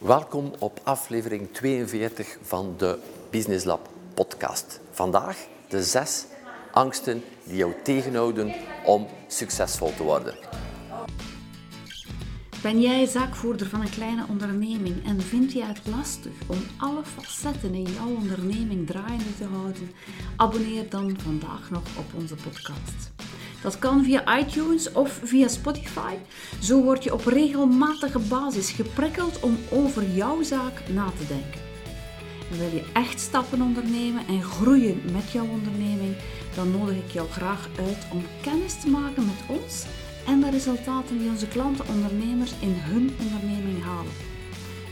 Welkom op aflevering 42 van de Business Lab podcast. Vandaag de zes angsten die jou tegenhouden om succesvol te worden. Ben jij zaakvoerder van een kleine onderneming en vind je het lastig om alle facetten in jouw onderneming draaiende te houden? Abonneer dan vandaag nog op onze podcast. Dat kan via iTunes of via Spotify. Zo word je op regelmatige basis geprikkeld om over jouw zaak na te denken. En wil je echt stappen ondernemen en groeien met jouw onderneming, dan nodig ik jou graag uit om kennis te maken met ons en de resultaten die onze klanten ondernemers in hun onderneming halen.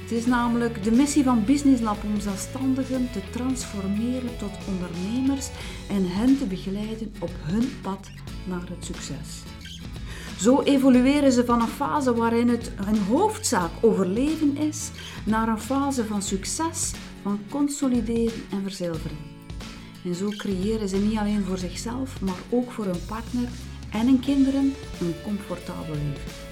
Het is namelijk de missie van Business Lab om zelfstandigen te transformeren tot ondernemers en hen te begeleiden op hun pad naar het succes. Zo evolueren ze van een fase waarin het hun hoofdzaak overleven is, naar een fase van succes, van consolideren en verzilveren. En zo creëren ze niet alleen voor zichzelf, maar ook voor hun partner en hun kinderen een comfortabel leven.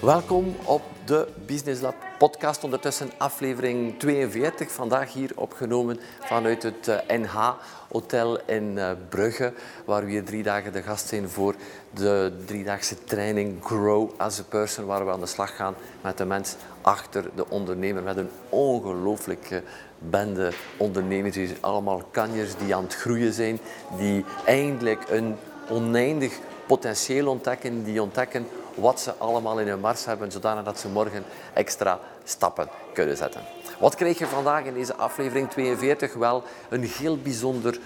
Welkom op de Business Lab podcast, ondertussen aflevering 42. Vandaag hier opgenomen vanuit het NH eh, Hotel in eh, Brugge, waar we hier drie dagen de gast zijn voor de driedaagse training Grow as a Person, waar we aan de slag gaan met de mens achter de ondernemer, met een ongelooflijke bende ondernemers, die allemaal kanjers die aan het groeien zijn, die eindelijk een oneindig potentieel ontdekken, die ontdekken wat ze allemaal in hun mars hebben, zodanig dat ze morgen extra stappen kunnen zetten. Wat krijg je vandaag in deze aflevering 42? Wel een heel bijzonder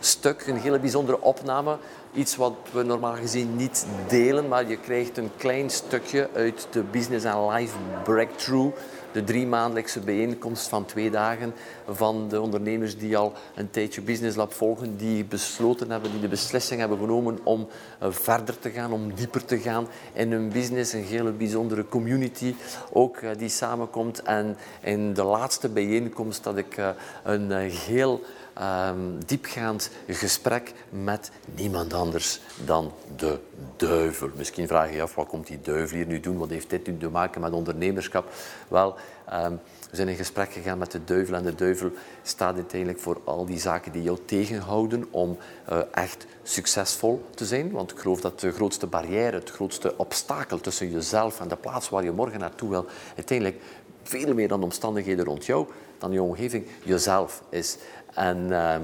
stuk, een hele bijzondere opname. Iets wat we normaal gezien niet delen, maar je krijgt een klein stukje uit de Business and Life Breakthrough de drie maandelijkse bijeenkomst van twee dagen van de ondernemers die al een tijdje Business Lab volgen, die besloten hebben, die de beslissing hebben genomen om eh, verder te gaan, om dieper te gaan in hun business. Een hele bijzondere community ook eh, die samenkomt. En in de laatste bijeenkomst had ik eh, een heel um, diepgaand gesprek met niemand anders dan de duivel. Misschien vraag je je af, wat komt die duivel hier nu doen? Wat heeft dit nu te maken met ondernemerschap? Wel, um, we zijn in gesprek gegaan met de duivel en de duivel staat uiteindelijk voor al die zaken die jou tegenhouden om uh, echt succesvol te zijn. Want ik geloof dat de grootste barrière, het grootste obstakel tussen jezelf en de plaats waar je morgen naartoe wil, uiteindelijk veel meer dan omstandigheden rond jou, dan je omgeving, jezelf is. En uh,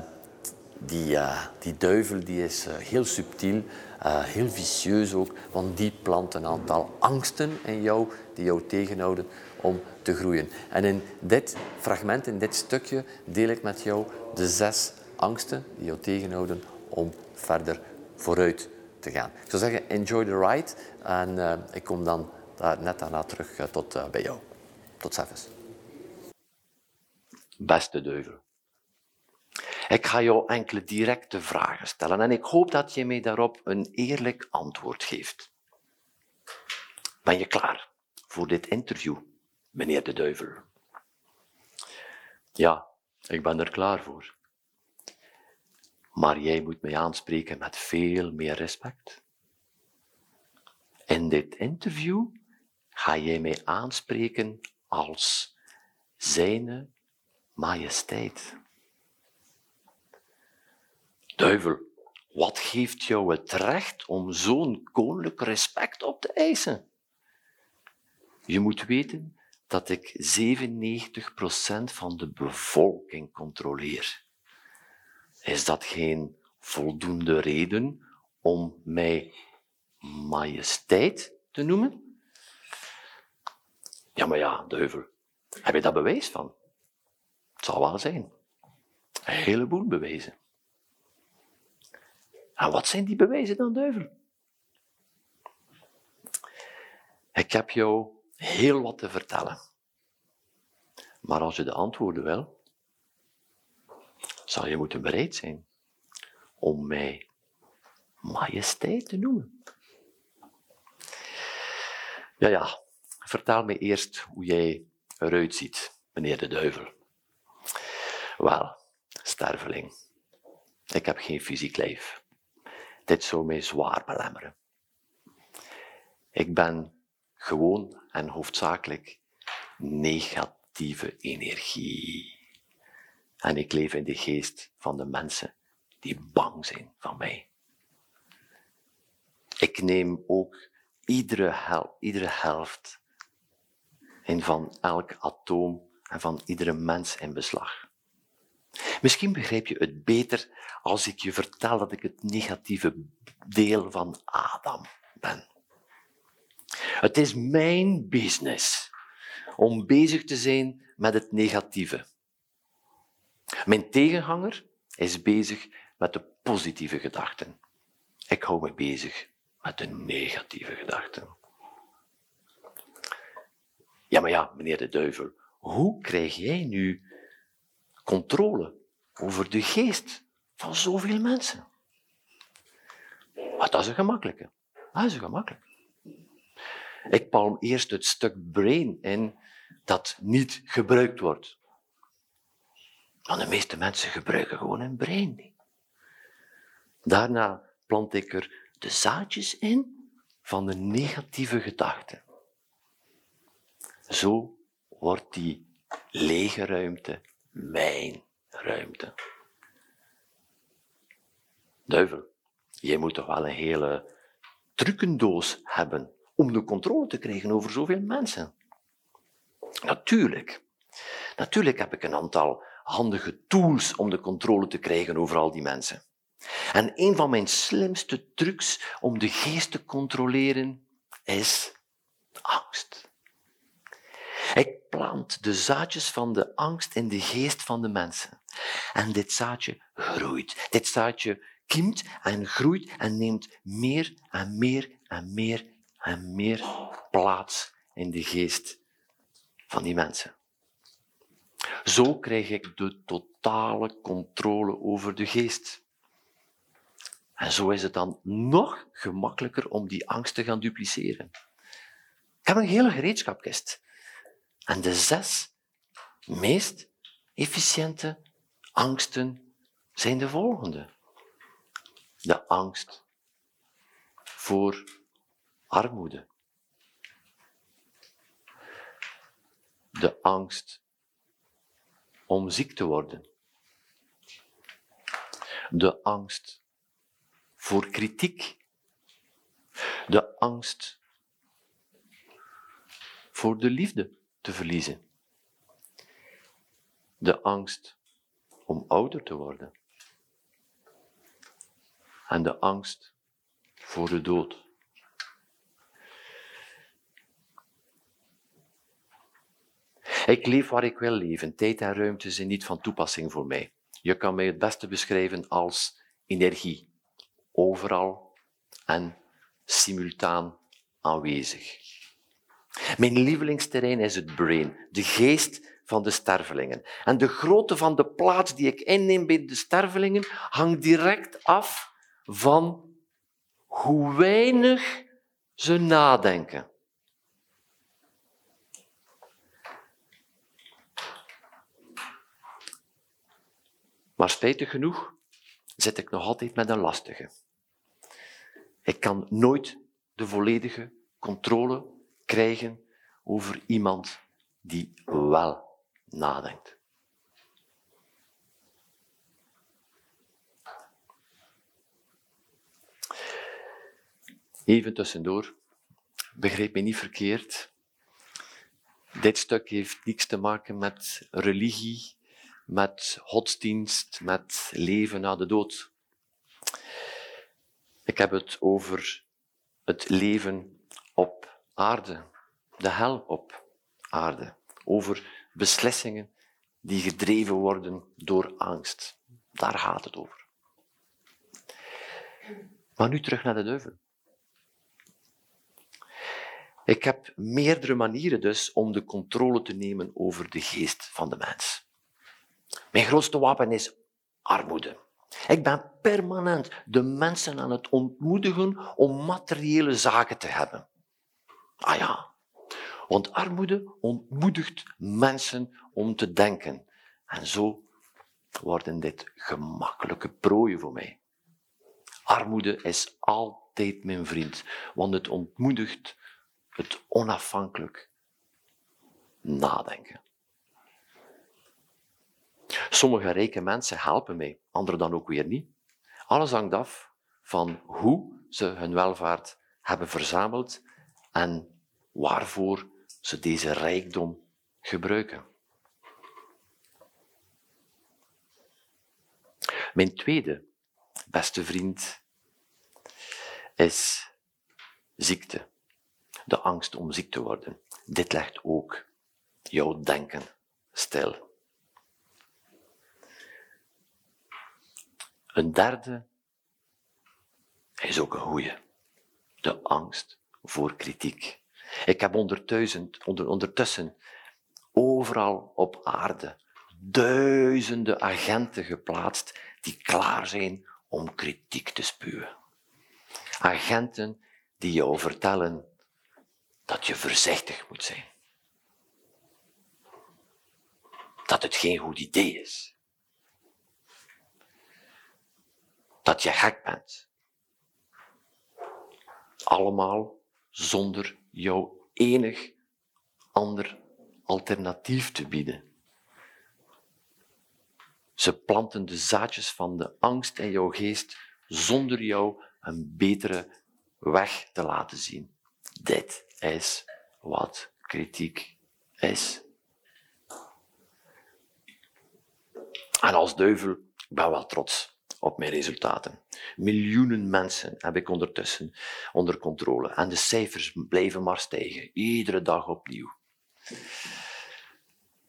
die, uh, die duivel die is uh, heel subtiel, heel vicieus ook, want die plant een aantal angsten in jou die jou tegenhouden om te groeien. En in dit fragment, in dit stukje, deel ik met jou de zes angsten die jou tegenhouden om verder vooruit te gaan. Ik zou zeggen, enjoy the ride. En ik kom dan net daarna terug tot bij jou. Tot ziens. Beste duivel. Ik ga jou enkele directe vragen stellen en ik hoop dat je mij daarop een eerlijk antwoord geeft. Ben je klaar voor dit interview, meneer de duivel? Ja, ik ben er klaar voor. Maar jij moet mij aanspreken met veel meer respect. In dit interview ga jij mij aanspreken als Zijne Majesteit. Duivel, wat geeft jou het recht om zo'n koninklijk respect op te eisen? Je moet weten dat ik 97% van de bevolking controleer. Is dat geen voldoende reden om mij majesteit te noemen? Ja, maar ja, duivel, heb je daar bewijs van? Het zal wel zijn. Een heleboel bewijzen. En wat zijn die bewijzen dan, duivel? Ik heb jou heel wat te vertellen. Maar als je de antwoorden wil, zal je moeten bereid zijn om mij majesteit te noemen. Ja, ja, vertel me eerst hoe jij eruit ziet, meneer de duivel. Wel, sterveling, ik heb geen fysiek lijf. Dit zou mij zwaar belemmeren. Ik ben gewoon en hoofdzakelijk negatieve energie. En ik leef in de geest van de mensen die bang zijn van mij. Ik neem ook iedere, hel, iedere helft in van elk atoom en van iedere mens in beslag. Misschien begrijp je het beter als ik je vertel dat ik het negatieve deel van Adam ben. Het is mijn business om bezig te zijn met het negatieve. Mijn tegenhanger is bezig met de positieve gedachten. Ik hou me bezig met de negatieve gedachten. Ja, maar ja, meneer de duivel, hoe krijg jij nu controle over de geest van zoveel mensen? Maar dat is een gemakkelijke. Dat is een gemakkelijke. Ik palm eerst het stuk brain in dat niet gebruikt wordt. Want de meeste mensen gebruiken gewoon hun brein niet. Daarna plant ik er de zaadjes in van de negatieve gedachten. Zo wordt die lege ruimte mijn ruimte. Duivel, jij moet toch wel een hele trucendoos hebben om de controle te krijgen over zoveel mensen. Natuurlijk. Natuurlijk heb ik een aantal handige tools om de controle te krijgen over al die mensen. En een van mijn slimste trucs om de geest te controleren is angst. Ik plant de zaadjes van de angst in de geest van de mensen. En dit zaadje groeit. Dit zaadje kiemt en groeit en neemt meer en meer en meer en meer plaats in de geest van die mensen. Zo krijg ik de totale controle over de geest. En zo is het dan nog gemakkelijker om die angst te gaan dupliceren. Ik heb een hele gereedschapkist. En de zes meest efficiënte angsten zijn de volgende. De angst voor armoede. De angst om ziek te worden. De angst voor kritiek. De angst voor de liefde te verliezen. De angst om ouder te worden. En de angst voor de dood. Ik leef waar ik wil leven. Tijd en ruimte zijn niet van toepassing voor mij. Je kan mij het beste beschrijven als energie. Overal en simultaan aanwezig. Mijn lievelingsterrein is het brain, de geest van de stervelingen. En de grootte van de plaats die ik inneem bij de stervelingen hangt direct af van hoe weinig ze nadenken. Maar spijtig genoeg zit ik nog altijd met een lastige. Ik kan nooit de volledige controle krijgen over iemand die wel nadenkt. Even tussendoor, begrijp me niet verkeerd. Dit stuk heeft niets te maken met religie met godsdienst, met leven na de dood. Ik heb het over het leven op aarde, de hel op aarde, over beslissingen die gedreven worden door angst. Daar gaat het over. Maar nu terug naar de duivel. Ik heb meerdere manieren dus om de controle te nemen over de geest van de mens. Mijn grootste wapen is armoede. Ik ben permanent de mensen aan het ontmoedigen om materiële zaken te hebben. Ah ja, want armoede ontmoedigt mensen om te denken. En zo worden dit gemakkelijke prooien voor mij. Armoede is altijd mijn vriend, want het ontmoedigt het onafhankelijk nadenken. Sommige rijke mensen helpen mij, anderen dan ook weer niet. Alles hangt af van hoe ze hun welvaart hebben verzameld en waarvoor ze deze rijkdom gebruiken. Mijn tweede beste vriend is ziekte. De angst om ziek te worden. Dit legt ook jouw denken stil. Een derde is ook een goeie. De angst voor kritiek. Ik heb ondertussen, ondertussen overal op aarde duizenden agenten geplaatst die klaar zijn om kritiek te spuwen. Agenten die jou vertellen dat je voorzichtig moet zijn. Dat het geen goed idee is. Dat je gek bent. Allemaal zonder jou enig ander alternatief te bieden. Ze planten de zaadjes van de angst in jouw geest zonder jou een betere weg te laten zien. Dit is wat kritiek is. En als duivel ben ik wel trots op mijn resultaten. Miljoenen mensen heb ik ondertussen onder controle en de cijfers blijven maar stijgen, iedere dag opnieuw.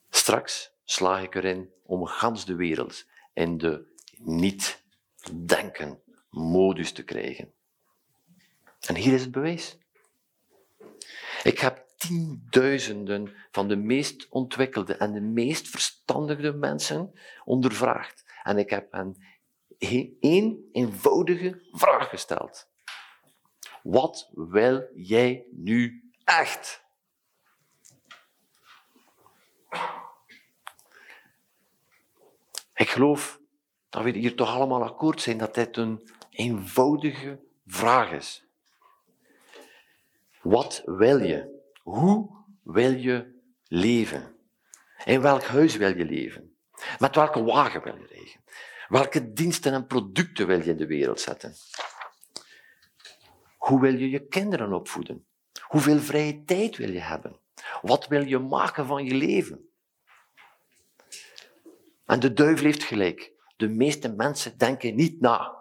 Straks slaag ik erin om gans de wereld in de niet-denken modus te krijgen. En hier is het bewijs. Ik heb tienduizenden van de meest ontwikkelde en de meest verstandige mensen ondervraagd. En ik heb hen één eenvoudige vraag gesteld. Wat wil jij nu echt? Ik geloof dat we hier toch allemaal akkoord zijn dat dit een eenvoudige vraag is. Wat wil je? Hoe wil je leven? In welk huis wil je leven? Met welke wagen wil je rijden? Welke diensten en producten wil je in de wereld zetten? Hoe wil je je kinderen opvoeden? Hoeveel vrije tijd wil je hebben? Wat wil je maken van je leven? En de duivel heeft gelijk. De meeste mensen denken niet na.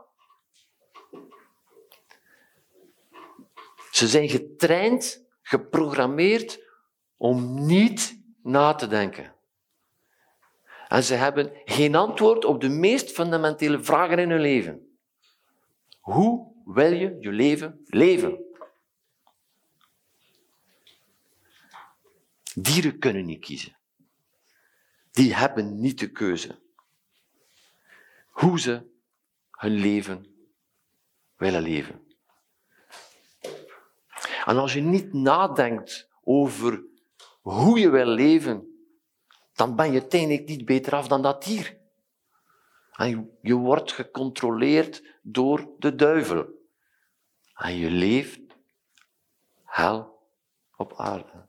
Ze zijn getraind, geprogrammeerd om niet na te denken. En ze hebben geen antwoord op de meest fundamentele vragen in hun leven. Hoe wil je je leven leven? Dieren kunnen niet kiezen die hebben niet de keuze hoe ze hun leven willen leven. En als je niet nadenkt over hoe je wil leven, dan ben je uiteindelijk niet beter af dan dat dier. En je wordt gecontroleerd door de duivel. En je leeft hel op aarde.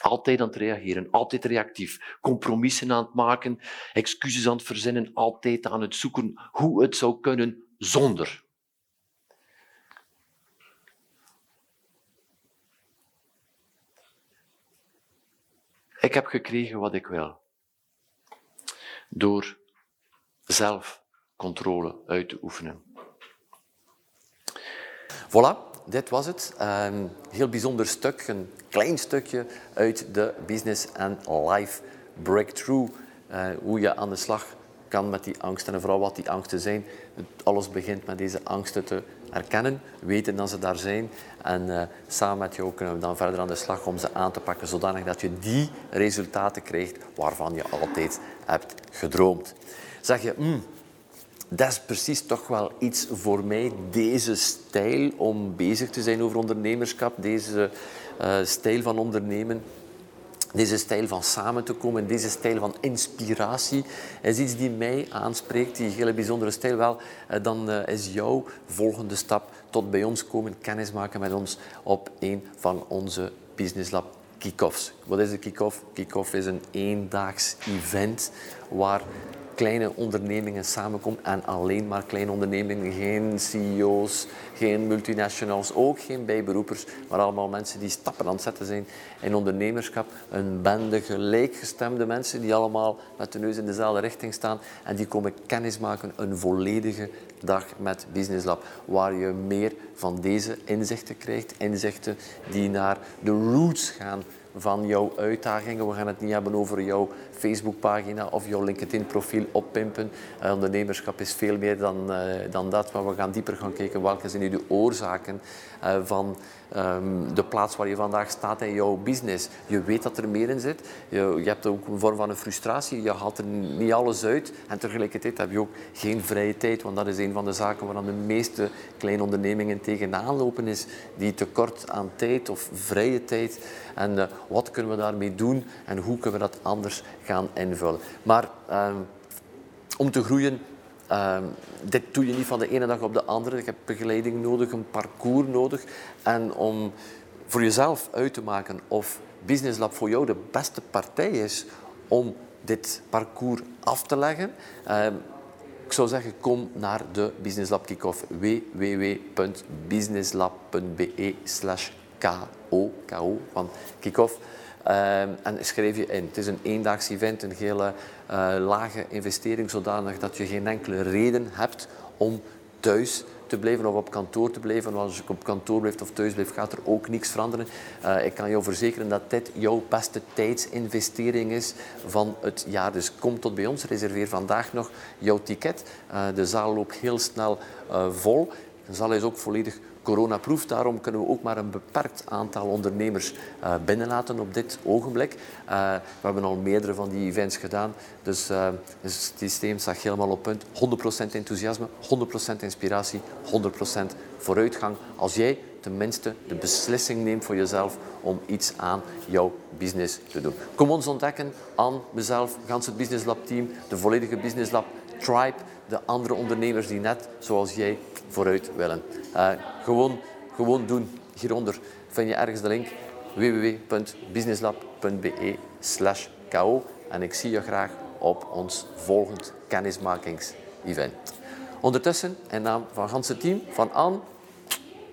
Altijd aan het reageren, altijd reactief. Compromissen aan het maken, excuses aan het verzinnen, altijd aan het zoeken hoe het zou kunnen zonder. Ik heb gekregen wat ik wil. Door zelf controle uit te oefenen. Voilà, dit was het. Een heel bijzonder stuk, een klein stukje uit de Business and Life Breakthrough. Uh, hoe je aan de slag kan met die angsten en vooral wat die angsten zijn. Alles begint met deze angsten te erkennen, weten dat ze daar zijn. En uh, samen met jou kunnen we dan verder aan de slag om ze aan te pakken, zodanig dat je die resultaten krijgt waarvan je altijd hebt gedroomd. Zeg je, mm, dat is precies toch wel iets voor mij, deze stijl om bezig te zijn over ondernemerschap, deze uh, stijl van ondernemen. Deze stijl van samen te komen, deze stijl van inspiratie is iets die mij aanspreekt, die hele bijzondere stijl. Wel, uh, dan uh, is jouw volgende stap tot bij ons komen, kennis maken met ons op een van onze Business Lab kick-offs. Wat is een kick-off? Kick-off is een eendaags event waar kleine ondernemingen samenkomen en alleen maar kleine ondernemingen, geen CEO's, geen multinationals, ook geen bijberoepers, maar allemaal mensen die stappen aan het zetten zijn in ondernemerschap. Een bende gelijkgestemde mensen die allemaal met de neus in dezelfde richting staan en die komen kennismaken een volledige dag met Business Lab, waar je meer van deze inzichten krijgt, inzichten die naar de roots gaan van jouw uitdagingen. We gaan het niet hebben over jouw Facebookpagina of jouw LinkedIn-profiel oppimpen. Uh, ondernemerschap is veel meer dan, uh, dan dat, maar we gaan dieper gaan kijken welke zijn nu de oorzaken uh, van um, de plaats waar je vandaag staat in jouw business. Je weet dat er meer in zit. Je, je hebt ook een vorm van een frustratie. Je haalt er niet alles uit. En tegelijkertijd heb je ook geen vrije tijd, want dat is een van de zaken waar de meeste kleine ondernemingen tegenaan lopen, is die tekort aan tijd of vrije tijd. En wat kunnen we daarmee doen en hoe kunnen we dat anders gaan invullen. Maar um, om te groeien, um, dit doe je niet van de ene dag op de andere. Je hebt begeleiding nodig, een parcours nodig. En om voor jezelf uit te maken of Business Lab voor jou de beste partij is om dit parcours af te leggen, um, ik zou zeggen, kom naar de Business Lab Kickoff www.businesslab.be slash KO, KO van Kickoff. Uh, en schrijf je in. Het is een eendaags event, een hele uh, lage investering, zodanig dat je geen enkele reden hebt om thuis te blijven of op kantoor te blijven. Want als je op kantoor blijft of thuis blijft, gaat er ook niks veranderen. Uh, ik kan jou verzekeren dat dit jouw beste tijdsinvestering is van het jaar. Dus kom tot bij ons, reserveer vandaag nog jouw ticket. Uh, de zaal loopt heel snel vol. De zaal is ook volledig coronaproof. Daarom kunnen we ook maar een beperkt aantal ondernemers uh, binnenlaten op dit ogenblik. Uh, we hebben al meerdere van die events gedaan. Dus uh, het systeem staat helemaal op punt. 100% enthousiasme, 100% inspiratie, 100% vooruitgang. Als jij tenminste de beslissing neemt voor jezelf om iets aan jouw business te doen. Kom ons ontdekken aan mezelf, gans het Business Lab team, de volledige Business Lab tribe, de andere ondernemers die net zoals jij vooruit willen. Uh, gewoon, gewoon doen. Hieronder vind je ergens de link www.businesslab.be slash ko en ik zie je graag op ons volgend kennismakings-event. Ondertussen, in naam van het team, van Anne,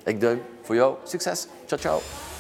ik duim voor jou. Succes. Ciao, ciao.